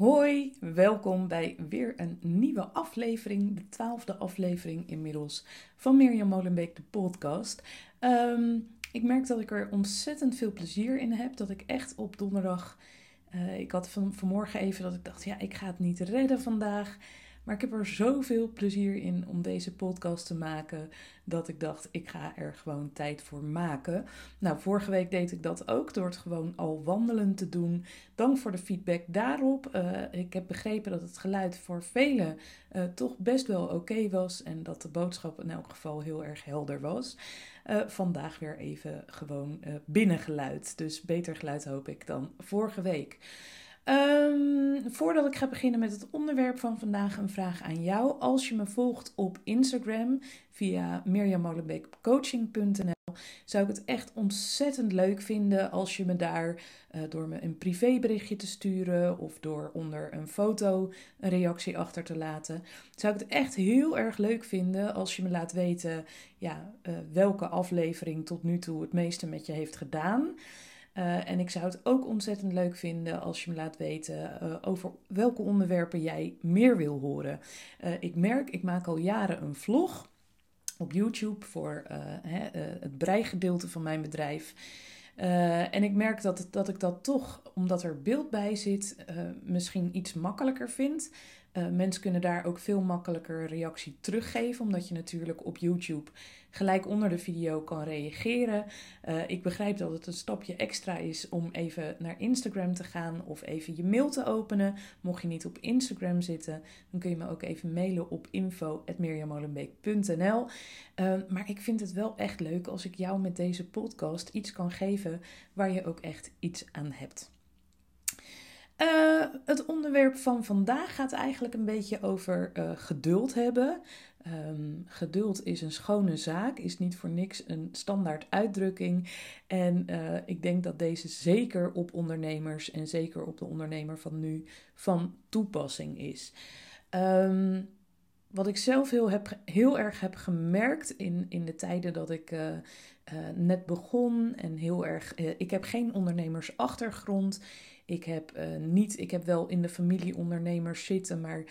Hoi, welkom bij weer een nieuwe aflevering, de twaalfde aflevering inmiddels van Mirjam Molenbeek, de podcast. Ehm, ik merk dat ik er ontzettend veel plezier in heb, dat ik echt op donderdag, uh, ik had van, vanmorgen even dat ik dacht, ja, ik ga het niet redden vandaag. Maar ik heb er zoveel plezier in om deze podcast te maken dat ik dacht, ik ga er gewoon tijd voor maken. Nou, vorige week deed ik dat ook door het gewoon al wandelen te doen. Dank voor de feedback daarop. Uh, ik heb begrepen dat het geluid voor velen uh, toch best wel oké was en dat de boodschap in elk geval heel erg helder was. Uh, vandaag weer even gewoon binnengeluid. Dus beter geluid hoop ik dan vorige week. Um, voordat ik ga beginnen met het onderwerp van vandaag, een vraag aan jou. Als je me volgt op Instagram via mirjammolenbeekcoaching.nl, zou ik het echt ontzettend leuk vinden als je me daar uh, door me een privéberichtje te sturen of door onder een foto een reactie achter te laten. Zou ik het echt heel erg leuk vinden als je me laat weten ja, uh, welke aflevering tot nu toe het meeste met je heeft gedaan. Uh, en ik zou het ook ontzettend leuk vinden als je me laat weten uh, over welke onderwerpen jij meer wil horen. Uh, ik merk, ik maak al jaren een vlog op YouTube voor hè, het breigedeelte van mijn bedrijf. en ik merk dat, dat ik dat toch, omdat er beeld bij zit, misschien iets makkelijker vind. Uh, mensen kunnen daar ook veel makkelijker reactie teruggeven, omdat je natuurlijk op YouTube gelijk onder de video kan reageren. Uh, ik begrijp dat het een stapje extra is om even naar Instagram te gaan of even je mail te openen. Mocht je niet op Instagram zitten, dan kun je me ook even mailen op info.mirjamolenbeek.nl. Uh, maar ik vind het wel echt leuk als ik jou met deze podcast iets kan geven waar je ook echt iets aan hebt. Uh, het onderwerp van vandaag gaat eigenlijk een beetje over uh, geduld hebben. Um, geduld is een schone zaak, is niet voor niks een standaard uitdrukking. En uh, ik denk dat deze zeker op ondernemers en zeker op de ondernemer van nu van toepassing is. Um, wat ik zelf heel, heb, heel erg heb gemerkt in, in de tijden dat ik uh, uh, net begon en heel erg. Uh, ik heb geen ondernemersachtergrond. Ik heb, niet, ik heb wel in de familie ondernemers zitten, maar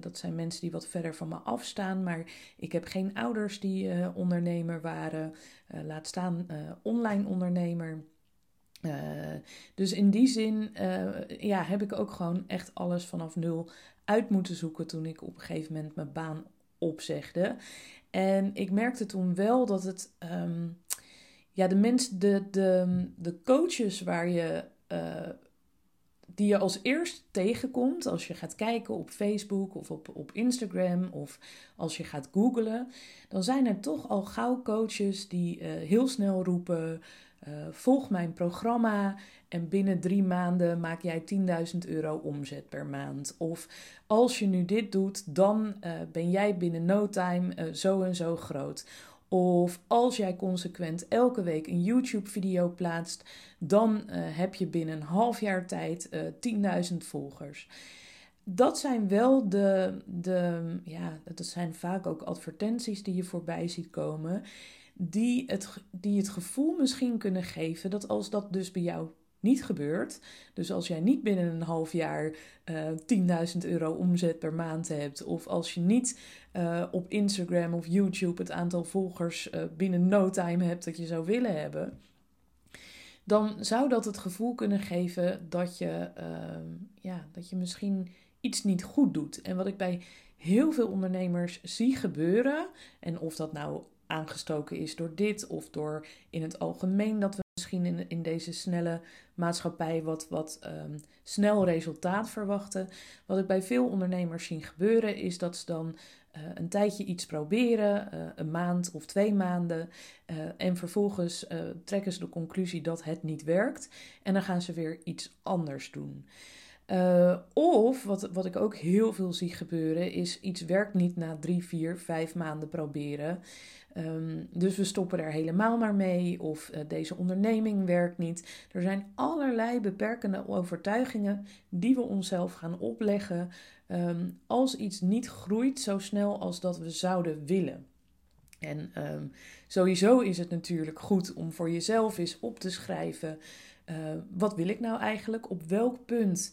dat zijn mensen die wat verder van me afstaan. Maar ik heb geen ouders die ondernemer waren. laat staan online ondernemer. dus in die zin ja, heb ik ook gewoon echt alles vanaf nul uit moeten zoeken toen ik op een gegeven moment mijn baan opzegde. En ik merkte toen wel dat het. Um, ja, de mensen, de, de, de coaches waar je die je als eerst tegenkomt als je gaat kijken op Facebook of op, op Instagram of als je gaat googlen, dan zijn er toch al gauw coaches die uh, heel snel roepen: uh, volg mijn programma en binnen drie maanden maak jij 10.000 euro omzet per maand. Of als je nu dit doet, dan uh, ben jij binnen no time zo en zo groot. Of als jij consequent elke week een YouTube-video plaatst, dan heb je binnen een half jaar tijd uh, eh, 10.000 volgers. Dat zijn wel de, de, ja, dat zijn vaak ook advertenties die je voorbij ziet komen, die het, die het gevoel misschien kunnen geven dat als dat dus bij jou niet gebeurt. Dus als jij niet binnen een half jaar uh, eh, 10.000 euro omzet per maand hebt, of als je niet uh, op Instagram of YouTube het aantal volgers uh, binnen no time hebt dat je zou willen hebben, dan zou dat het gevoel kunnen geven dat je, ehm, ja, dat je misschien iets niet goed doet. En wat ik bij heel veel ondernemers zie gebeuren, en of dat nou aangestoken is door dit of door in het algemeen dat we misschien in, in deze snelle maatschappij wat, wat um, snel resultaat verwachten. Wat ik bij veel ondernemers zie gebeuren is dat ze dan een tijdje iets proberen, een maand of twee maanden. en vervolgens trekken ze de conclusie dat het niet werkt. En dan gaan ze weer iets anders doen. Of wat, wat ik ook heel veel zie gebeuren, is iets werkt niet na drie, vier, vijf maanden proberen. Ehm, dus we stoppen er helemaal maar mee of uh, deze onderneming werkt niet. Er zijn allerlei beperkende overtuigingen die we onszelf gaan opleggen ehm, als iets niet groeit zo snel als dat we zouden willen. En um, sowieso is het natuurlijk goed om voor jezelf eens op te schrijven: uh, wat wil ik nou eigenlijk? Op welk punt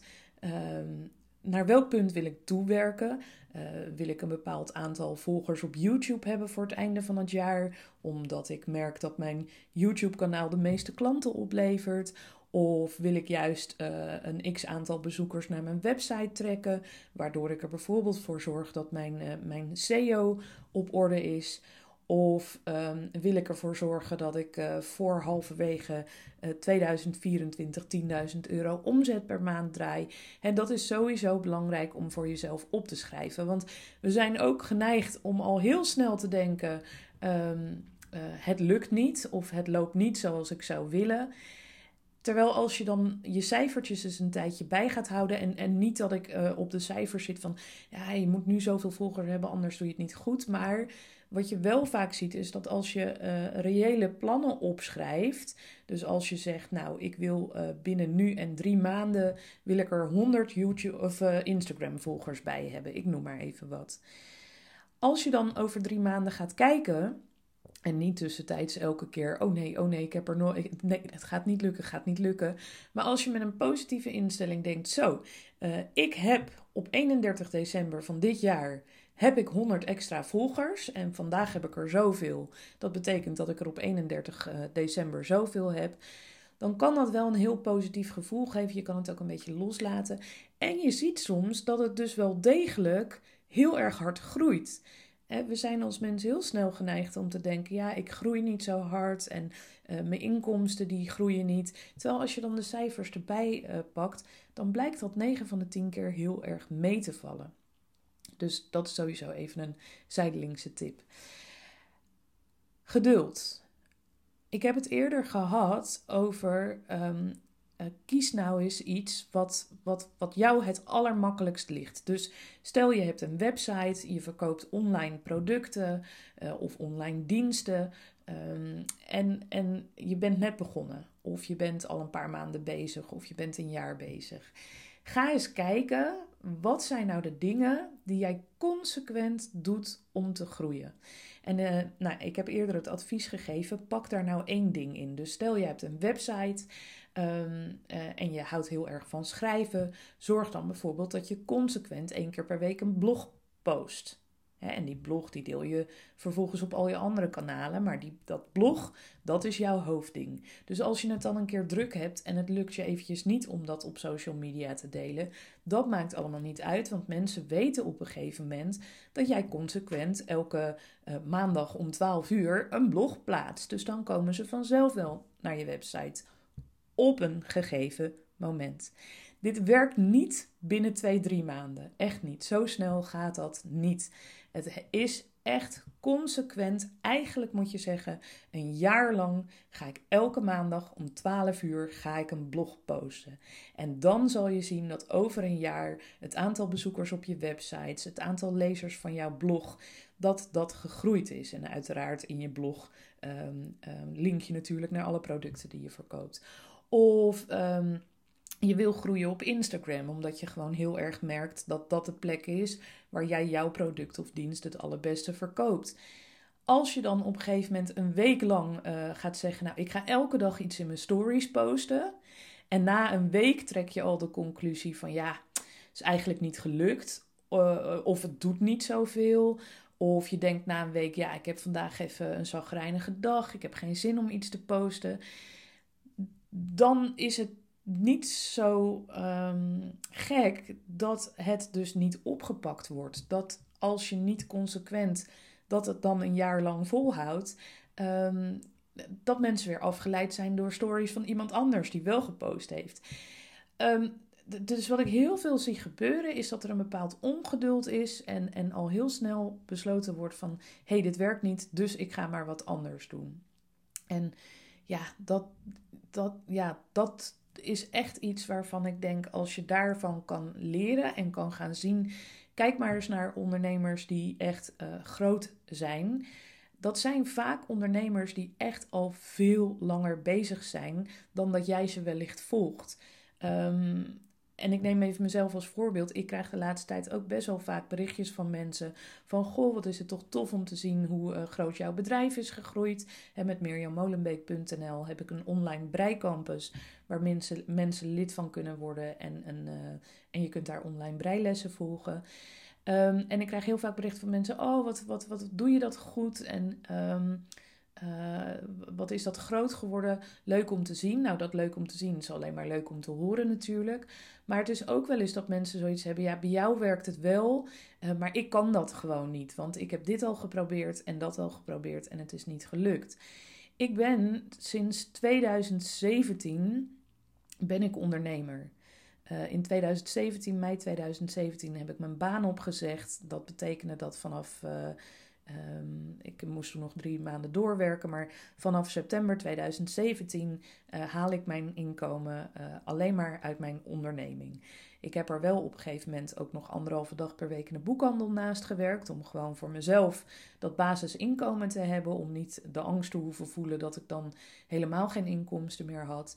naar welk punt wil ik toewerken? Uh, wil ik een bepaald aantal volgers op YouTube hebben voor het einde van het jaar, omdat ik merk dat mijn YouTube-kanaal de meeste klanten oplevert? Of wil ik juist uh, een x aantal bezoekers naar mijn website trekken, waardoor ik er bijvoorbeeld voor zorg dat mijn, uh, mijn SEO op orde is? Of um, wil ik ervoor zorgen dat ik uh, voor halverwege uh, 2024 10.000 euro omzet per maand draai? En dat is sowieso belangrijk om voor jezelf op te schrijven. Want we zijn ook geneigd om al heel snel te denken: um, uh, het lukt niet of het loopt niet zoals ik zou willen. Terwijl als je dan je cijfertjes eens een tijdje bij gaat houden. En, en niet dat ik op de cijfers zit van ja, je moet nu zoveel volgers hebben, anders doe je het niet goed. Maar wat je wel vaak ziet is dat als je uh, reële plannen opschrijft, dus als je zegt, nou, ik wil uh, binnen nu en drie maanden wil ik er 100 YouTube of uh, Instagram volgers bij hebben, ik noem maar even wat. Als je dan over drie maanden gaat kijken en niet tussentijds elke keer, oh nee, oh nee, ik heb er nooit, nee, het gaat niet lukken, gaat niet lukken. Maar als je met een positieve instelling denkt, zo, ik heb op 31 december van dit jaar heb ik 100 extra volgers en vandaag heb ik er zoveel. Dat betekent dat ik er op 31 uh, eh, december zoveel heb. Dan kan dat wel een heel positief gevoel geven. Je kan het ook een beetje loslaten. En je ziet soms dat het dus wel degelijk heel erg hard groeit. We zijn als mensen heel snel geneigd om te denken: ja, ik groei niet zo hard en uh, mijn inkomsten die groeien niet. Terwijl als je dan de cijfers erbij uh, pakt, dan blijkt dat 9 van de 10 keer heel erg mee te vallen. Dus dat is sowieso even een zijdelingse tip. Geduld. Ik heb het eerder gehad over um, uh, kies nou eens iets wat, wat, wat jou het allermakkelijkst ligt. Dus stel je hebt een website, je verkoopt online producten uh, of online diensten um, en, en je bent net begonnen. Of je bent al een paar maanden bezig of je bent een jaar bezig. Ga eens kijken, wat zijn nou de dingen die jij consequent doet om te groeien? En uh, nou, ik heb eerder het advies gegeven, pak daar nou één ding in. Dus stel je hebt een website um, uh, en je houdt heel erg van schrijven. Zorg dan bijvoorbeeld dat je consequent één keer per week een blog post. En die blog die deel je vervolgens op al je andere kanalen. Maar die, dat blog, dat is jouw hoofdding. Dus als je het dan een keer druk hebt en het lukt je eventjes niet om dat op social media te delen. Dat maakt allemaal niet uit. Want mensen weten op een gegeven moment dat jij consequent elke uh, maandag om 12 uur een blog plaatst. Dus dan komen ze vanzelf wel naar je website op een gegeven moment. Dit werkt niet binnen twee, drie maanden. Echt niet. Zo snel gaat dat niet. Het is echt consequent. Eigenlijk moet je zeggen, een jaar lang ga ik elke maandag om 12 uur ga ik een blog posten. En dan zal je zien dat over een jaar het aantal bezoekers op je websites, het aantal lezers van jouw blog, dat dat gegroeid is. En uiteraard in je blog um, um, link je natuurlijk naar alle producten die je verkoopt. Of um, je wil groeien op Instagram, omdat je gewoon heel erg merkt dat dat de plek is waar jij jouw product of dienst het allerbeste verkoopt. Als je dan op een gegeven moment een week lang uh, gaat zeggen: Nou, ik ga elke dag iets in mijn stories posten. En na een week trek je al de conclusie van: Ja, het is eigenlijk niet gelukt. Uh, of het doet niet zoveel. Of je denkt na een week: Ja, ik heb vandaag even een zagrijnige dag. Ik heb geen zin om iets te posten. Dan is het niet zo um, gek dat het dus niet opgepakt wordt. Dat als je niet consequent dat het dan een jaar lang volhoudt, um, dat mensen weer afgeleid zijn door stories van iemand anders die wel gepost heeft. Um, dus wat ik heel veel zie gebeuren is dat er een bepaald ongeduld is en, en al heel snel besloten wordt van hé, hey, dit werkt niet, dus ik ga maar wat anders doen. En ja, dat, dat, ja, dat is echt iets waarvan ik denk als je daarvan kan leren en kan gaan zien. Kijk maar eens naar ondernemers die echt uh, groot zijn dat zijn vaak ondernemers die echt al veel langer bezig zijn dan dat jij ze wellicht volgt. Um, en ik neem even mezelf als voorbeeld. Ik krijg de laatste tijd ook best wel vaak berichtjes van mensen. Van goh, wat is het toch tof om te zien hoe uh, groot jouw bedrijf is gegroeid. En met mirjammolenbeek.nl heb ik een online breicampus. Waar mensen, mensen lid van kunnen worden. En, een, uh, en je kunt daar online breilessen volgen. Um, en ik krijg heel vaak berichten van mensen. Oh, wat, wat, wat doe je dat goed? En... Um, uh, wat is dat groot geworden? Leuk om te zien. Nou, dat leuk om te zien is alleen maar leuk om te horen natuurlijk. Maar het is ook wel eens dat mensen zoiets hebben. Ja, bij jou werkt het wel, uh, maar ik kan dat gewoon niet. Want ik heb dit al geprobeerd en dat al geprobeerd en het is niet gelukt. Ik ben sinds 2017 ben ik ondernemer. Uh, in 2017, mei 2017, heb ik mijn baan opgezegd. Dat betekende dat vanaf Um, ik moest nog drie maanden doorwerken, maar vanaf september 2017 uh, eh, haal ik mijn inkomen uh, alleen maar uit mijn onderneming. Ik heb er wel op een gegeven moment ook nog anderhalve dag per week in de boekhandel naast gewerkt. Om gewoon voor mezelf dat basisinkomen te hebben. Om niet de angst te hoeven voelen dat ik dan helemaal geen inkomsten meer had.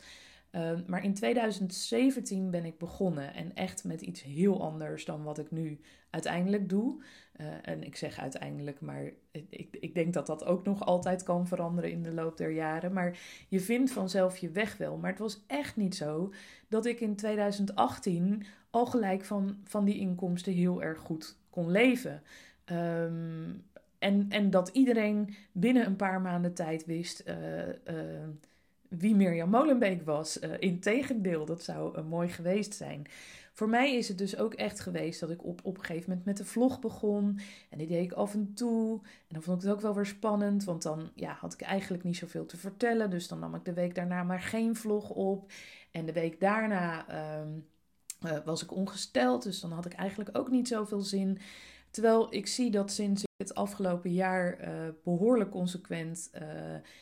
Uh, maar in 2017 ben ik begonnen en echt met iets heel anders dan wat ik nu uiteindelijk doe. Uh, en ik zeg uiteindelijk, maar ik, ik denk dat dat ook nog altijd kan veranderen in de loop der jaren. Maar je vindt vanzelf je weg wel. Maar het was echt niet zo dat ik in 2018 al gelijk van, van die inkomsten heel erg goed kon leven. Um, en, en dat iedereen binnen een paar maanden tijd wist. Uh, wie Mirjam Molenbeek was. Uh, Integendeel, dat zou uh, mooi geweest zijn. Voor mij is het dus ook echt geweest dat ik op, een gegeven moment met de vlog begon. En die deed ik af en toe. En dan vond ik het ook wel weer spannend, want dan ja, had ik eigenlijk niet zoveel te vertellen. Dus dan nam ik de week daarna maar geen vlog op. En de week daarna um, uh, was ik ongesteld, dus dan had ik eigenlijk ook niet zoveel zin. Terwijl ik zie dat sinds het afgelopen jaar uh, behoorlijk consequent, uh,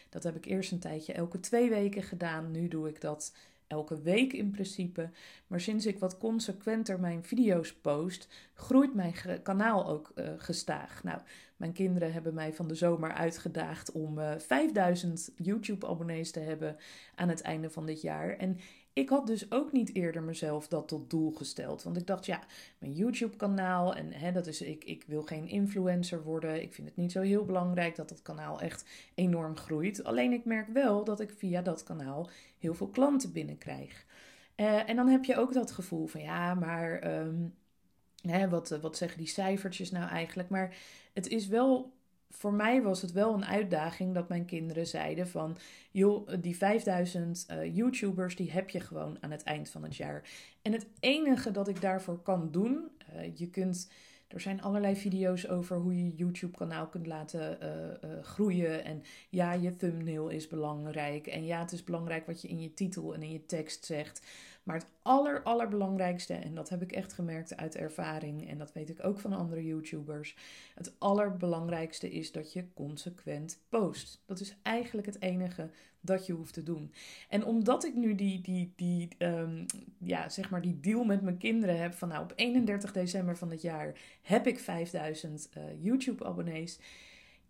dat heb ik eerst een tijdje elke twee weken gedaan. Nu doe ik dat elke week in principe. Maar sinds ik wat consequenter mijn video's post, groeit mijn kanaal ook uh, gestaag. Nou, mijn kinderen hebben mij van de zomer uitgedaagd om uh, 5000 YouTube-abonnees te hebben aan het einde van dit jaar. En ik had dus ook niet eerder mezelf dat tot doel gesteld. Want ik dacht, ja, mijn YouTube-kanaal en hè, dat is, ik, ik wil geen influencer worden. Ik vind het niet zo heel belangrijk dat dat kanaal echt enorm groeit. Alleen ik merk wel dat ik via dat kanaal heel veel klanten binnenkrijg. Uh, en dan heb je ook dat gevoel van, ja, maar hè, wat, wat zeggen die cijfertjes nou eigenlijk? Maar het is wel voor mij was het wel een uitdaging dat mijn kinderen zeiden van... joh, die 5000 uh, eh, YouTubers, die heb je gewoon aan het eind van het jaar. En het enige dat ik daarvoor kan doen... Uh, je kunt... Er zijn allerlei video's over hoe je YouTube-kanaal kunt laten uh, groeien. En ja, je thumbnail is belangrijk. En ja, het is belangrijk wat je in je titel en in je tekst zegt. Maar het aller, allerbelangrijkste, en dat heb ik echt gemerkt uit ervaring, en dat weet ik ook van andere YouTubers, het allerbelangrijkste is dat je consequent post. Dat is eigenlijk het enige dat je hoeft te doen. En omdat ik nu die, die, die, um, ja, zeg maar die deal met mijn kinderen heb van nou op 31 december van het jaar heb ik 5000 uh, eh, YouTube-abonnees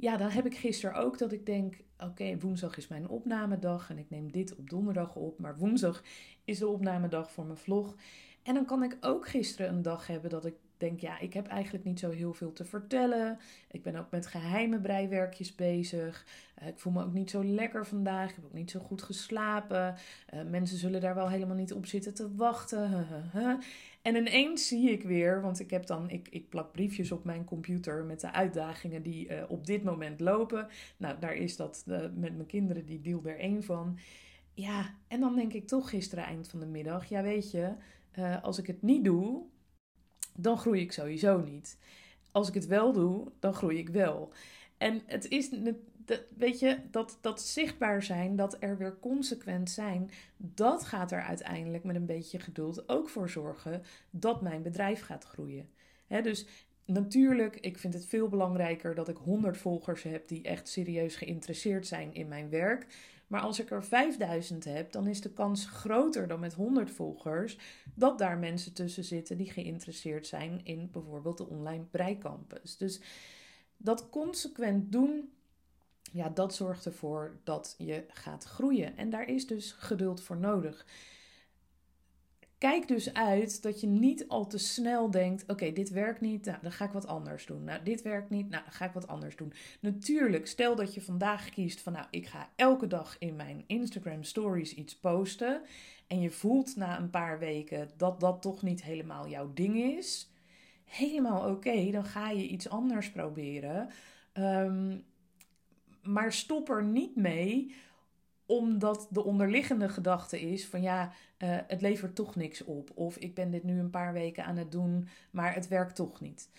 ja, dan heb ik gisteren ook dat ik denk: oké, woensdag is mijn opnamedag en ik neem dit op donderdag op, maar woensdag is de opnamedag voor mijn vlog. En dan kan ik ook gisteren een dag hebben dat ik denk: ja, ik heb eigenlijk niet zo heel veel te vertellen. Ik ben ook met geheime breiwerkjes bezig. Uh, ik voel me ook niet zo lekker vandaag. Ik heb ook niet zo goed geslapen. Uh, mensen zullen daar wel helemaal niet op zitten te wachten. En ineens zie ik weer, want ik heb dan, ik, ik plak briefjes op mijn computer met de uitdagingen die uh, op dit moment lopen. Nou, daar is dat uh, met mijn kinderen die deal er één van. Ja, en dan denk ik toch gisteren eind van de middag, ja weet je, uh, als ik het niet doe, dan groei ik sowieso niet. Als ik het wel doe, dan groei ik wel. En het is weet je, dat, dat zichtbaar zijn, dat er weer consequent zijn, dat gaat er uiteindelijk met een beetje geduld ook voor zorgen dat mijn bedrijf gaat groeien. dus natuurlijk, ik vind het veel belangrijker dat ik 100 volgers heb die echt serieus geïnteresseerd zijn in mijn werk. Maar als ik er 5000 heb, dan is de kans groter dan met 100 volgers dat daar mensen tussen zitten die geïnteresseerd zijn in bijvoorbeeld de online breicampus. Dus dat consequent doen, ja, dat zorgt ervoor dat je gaat groeien. En daar is dus geduld voor nodig. Kijk dus uit dat je niet al te snel denkt: oké, dit werkt niet, nou, dan ga ik wat anders doen. Nou, dit werkt niet, nou, dan ga ik wat anders doen. Natuurlijk, stel dat je vandaag kiest van: nou, ik ga elke dag in mijn Instagram Stories iets posten. En je voelt na een paar weken dat dat toch niet helemaal jouw ding is. Helemaal oké, dan ga je iets anders proberen. Ehm, maar stop er niet mee omdat de onderliggende gedachte is van ja, uh, het levert toch niks op. Of ik ben dit nu een paar weken aan het doen, maar het werkt toch niet.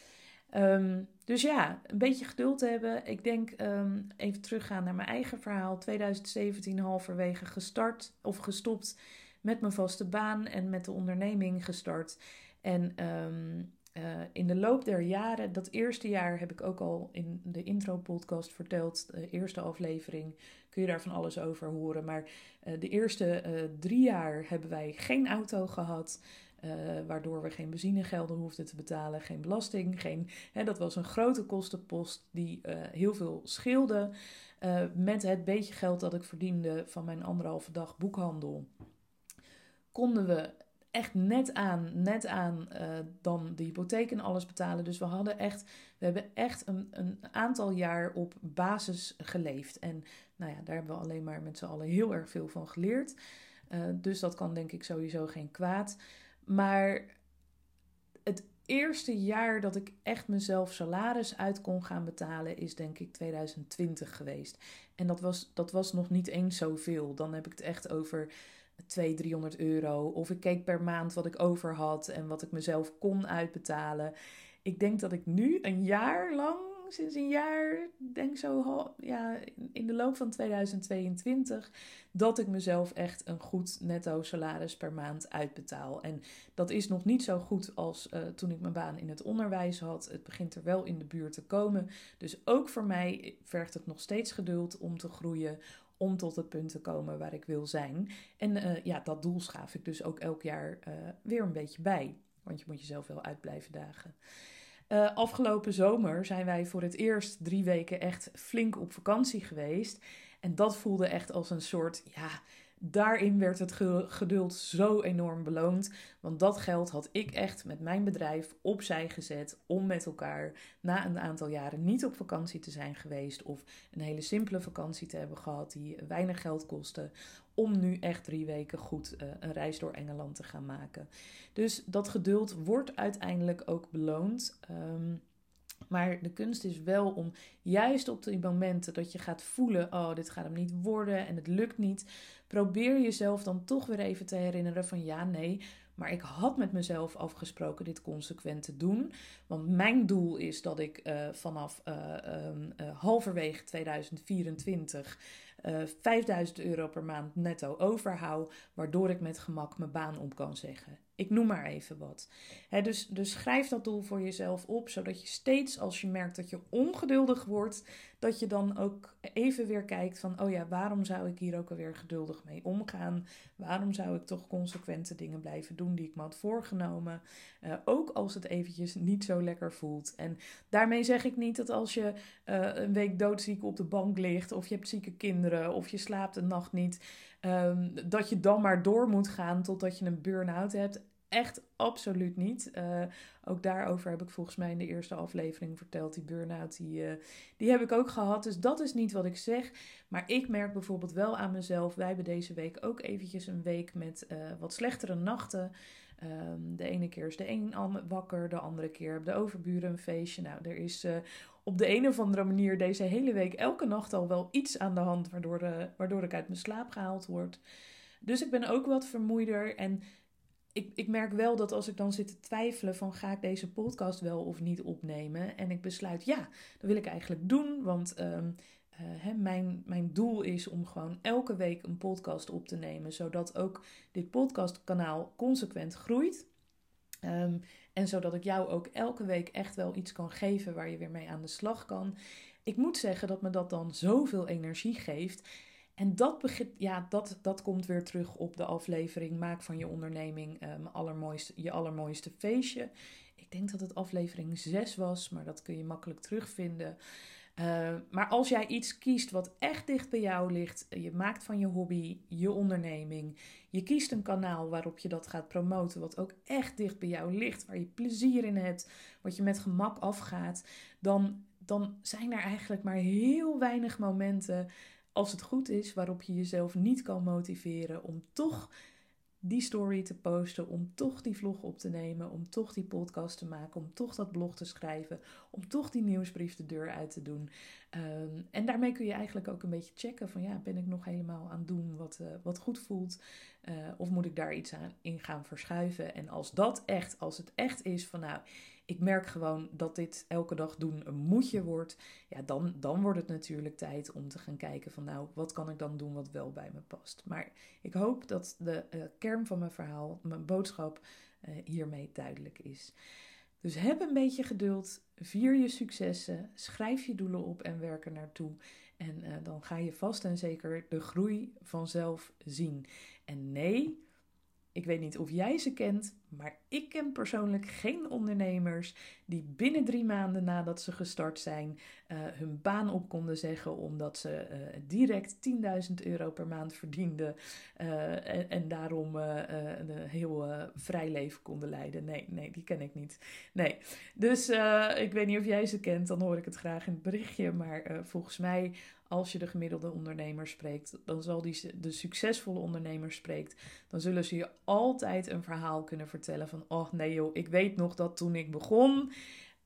Um, dus ja, een beetje geduld hebben. Ik denk um, even teruggaan naar mijn eigen verhaal. 2017 halverwege gestart of gestopt met mijn vaste baan en met de onderneming gestart. En um, uh, in de loop der jaren, dat eerste jaar heb ik ook al in de intro-podcast verteld, de eerste aflevering, kun je daar van alles over horen. Maar uh, de eerste uh, drie jaar hebben wij geen auto gehad. waardoor we geen benzinegelden hoefden te betalen, geen belasting. Geen, hè, dat was een grote kostenpost die heel veel scheelde. met het beetje geld dat ik verdiende van mijn anderhalve dag boekhandel, konden we echt net aan, net aan uh, dan de hypotheek en alles betalen. Dus we hadden echt, we hebben echt een, een aantal jaar op basis geleefd. En nou ja, daar hebben we alleen maar met z'n allen heel erg veel van geleerd. Uh, dus dat kan denk ik sowieso geen kwaad. Maar het eerste jaar dat ik echt mezelf salaris uit kon gaan betalen, is denk ik 2020 geweest. En dat was, dat was nog niet eens zoveel. Dan heb ik het echt over 200, 300 euro. Of ik keek per maand wat ik over had en wat ik mezelf kon uitbetalen. Ik denk dat ik nu een jaar lang, sinds een jaar, denk zo ja, in de loop van 2022, dat ik mezelf echt een goed netto salaris per maand uitbetaal. En dat is nog niet zo goed als uh, toen ik mijn baan in het onderwijs had. Het begint er wel in de buurt te komen. Dus ook voor mij vergt het nog steeds geduld om te groeien, om tot het punt te komen waar ik wil zijn. En uh, ja, dat doel schaaf ik dus ook elk jaar uh, weer een beetje bij. Want je moet jezelf wel uit blijven dagen. Uh, afgelopen zomer zijn wij voor het eerst drie weken echt flink op vakantie geweest. En dat voelde echt als een soort, ja, daarin werd het geduld zo enorm beloond. Want dat geld had ik echt met mijn bedrijf opzij gezet om met elkaar na een aantal jaren niet op vakantie te zijn geweest. Of een hele simpele vakantie te hebben gehad die weinig geld kostte. Om nu echt drie weken goed uh, een reis door Engeland te gaan maken. Dus dat geduld wordt uiteindelijk ook beloond. Um, maar de kunst is wel om juist op die momenten dat je gaat voelen: oh, dit gaat hem niet worden en het lukt niet. Probeer jezelf dan toch weer even te herinneren: van ja, nee, maar ik had met mezelf afgesproken dit consequent te doen. Want mijn doel is dat ik uh, vanaf uh, uh, halverwege 2024 5000 euro per maand netto overhoud. Waardoor ik met gemak mijn baan op kan zeggen. Ik noem maar even wat. dus, dus schrijf dat doel voor jezelf op, zodat je steeds als je merkt dat je ongeduldig wordt, dat je dan ook even weer kijkt van, oh ja, waarom zou ik hier ook alweer geduldig mee omgaan? Waarom zou ik toch consequente dingen blijven doen die ik me had voorgenomen? Uh, ook als het eventjes niet zo lekker voelt. En daarmee zeg ik niet dat als je uh, een week doodziek op de bank ligt, of je hebt zieke kinderen, of je slaapt een nacht niet, um, dat je dan maar door moet gaan totdat je een burn-out hebt echt absoluut niet. Uh, ook daarover heb ik volgens mij in de eerste aflevering verteld. Die burn-out, die, uh, die heb ik ook gehad. Dus dat is niet wat ik zeg. Maar ik merk bijvoorbeeld wel aan mezelf. Wij hebben deze week ook eventjes een week met uh, wat slechtere nachten. Um, de ene keer is de een wakker, de andere keer hebben de overburen een feestje. Nou, er is op de een of andere manier deze hele week elke nacht al wel iets aan de hand... waardoor, waardoor ik uit mijn slaap gehaald word. Dus ik ben ook wat vermoeider en ik, ik merk wel dat als ik dan zit te twijfelen van ga ik deze podcast wel of niet opnemen. En ik besluit ja, dat wil ik eigenlijk doen. Want um, hè, mijn, mijn doel is om gewoon elke week een podcast op te nemen, zodat ook dit podcastkanaal consequent groeit. Ehm, en zodat ik jou ook elke week echt wel iets kan geven waar je weer mee aan de slag kan. Ik moet zeggen dat me dat dan zoveel energie geeft. En dat, begint, ja, dat, dat komt weer terug op de aflevering Maak van je onderneming um, allermooiste, je allermooiste feestje. Ik denk dat het aflevering 6 was, maar dat kun je makkelijk terugvinden. Uh, maar als jij iets kiest wat echt dicht bij jou ligt, je maakt van je hobby je onderneming, je kiest een kanaal waarop je dat gaat promoten, wat ook echt dicht bij jou ligt, waar je plezier in hebt, wat je met gemak afgaat, dan, dan zijn er eigenlijk maar heel weinig momenten als het goed is, waarop je jezelf niet kan motiveren om toch die story te posten, om toch die vlog op te nemen, om toch die podcast te maken, om toch dat blog te schrijven, om toch die nieuwsbrief de deur uit te doen. Um, en daarmee kun je eigenlijk ook een beetje checken van ja, ben ik nog helemaal aan het doen wat, uh, wat goed voelt? Uh, of moet ik daar iets aan in gaan verschuiven? En als dat echt, als het echt is van nou, ik merk gewoon dat dit elke dag doen een moedje wordt, ja, dan, dan wordt het natuurlijk tijd om te gaan kijken van nou, wat kan ik dan doen wat wel bij me past. Maar ik hoop dat de uh, kern van mijn verhaal, mijn boodschap uh, hiermee duidelijk is. Dus heb een beetje geduld, vier je successen, schrijf je doelen op en werk er naartoe. En uh, dan ga je vast en zeker de groei vanzelf zien. En nee, ik weet niet of jij ze kent, maar ik ken persoonlijk geen ondernemers die binnen drie maanden nadat ze gestart zijn uh, hun baan op konden zeggen omdat ze uh, direct 10.000 euro per maand verdienden uh, en, en, daarom een heel vrij leven konden leiden. Nee, nee, die ken ik niet. Nee, dus ik weet niet of jij ze kent, dan hoor ik het graag in het berichtje. Maar volgens mij als je de gemiddelde ondernemer spreekt, dan zal die de succesvolle ondernemer spreekt, dan zullen ze je altijd een verhaal kunnen vertellen van, oh nee joh, ik weet nog dat toen ik begon.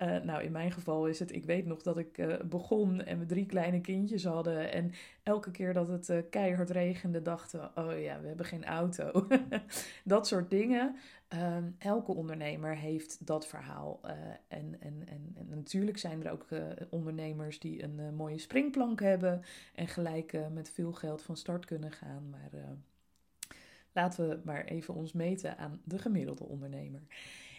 Uh, nou, in mijn geval is het, ik weet nog dat ik uh, begon en we drie kleine kindjes hadden. En elke keer dat het uh, keihard regende, dachten oh ja, we hebben geen auto. dat soort dingen. Ehm, elke ondernemer heeft dat verhaal. En, en, en, en, natuurlijk zijn er ook ondernemers die een mooie springplank hebben en gelijk met veel geld van start kunnen gaan. Maar laten we maar even ons meten aan de gemiddelde ondernemer.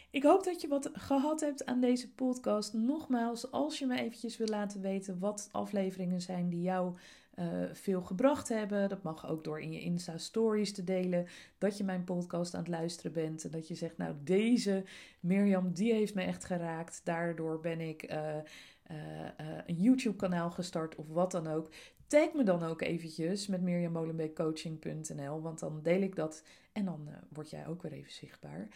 Ik hoop dat je wat gehad hebt aan deze podcast. Nogmaals, als je me eventjes wil laten weten wat afleveringen zijn die jou uh, veel gebracht hebben. Dat mag ook door in je Insta Stories te delen. Dat je mijn podcast aan het luisteren bent. En dat je zegt, nou deze Mirjam, die heeft me echt geraakt. Daardoor ben ik... Uh, uh, een YouTube-kanaal gestart of wat dan ook. Tag me dan ook eventjes met mirjammolenbeekcoaching.nl, want dan deel ik dat en dan word jij ook weer even zichtbaar.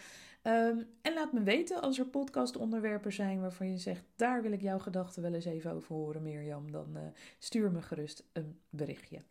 Um, en laat me weten als er podcastonderwerpen zijn waarvan je zegt, daar wil ik jouw gedachten wel eens even over horen Mirjam, dan uh, stuur me gerust een berichtje.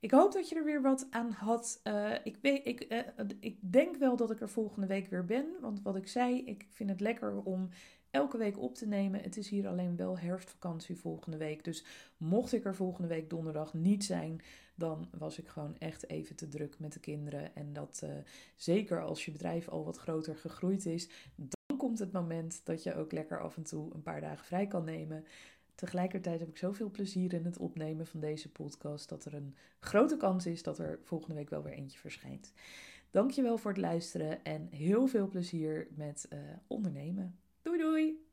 Ik hoop dat je er weer wat aan had. Uh, ik, ik, ik denk wel dat ik er volgende week weer ben. Want wat ik zei, ik vind het lekker om elke week op te nemen. Het is hier alleen wel herfstvakantie volgende week. Dus mocht ik er volgende week donderdag niet zijn, dan was ik gewoon echt even te druk met de kinderen. En dat uh, zeker als je bedrijf al wat groter gegroeid is, dan komt het moment dat je ook lekker af en toe een paar dagen vrij kan nemen. Tegelijkertijd heb ik zoveel plezier in het opnemen van deze podcast dat er een grote kans is dat er volgende week wel weer eentje verschijnt. Dankjewel voor het luisteren en heel veel plezier met uh, ondernemen. Doei doei!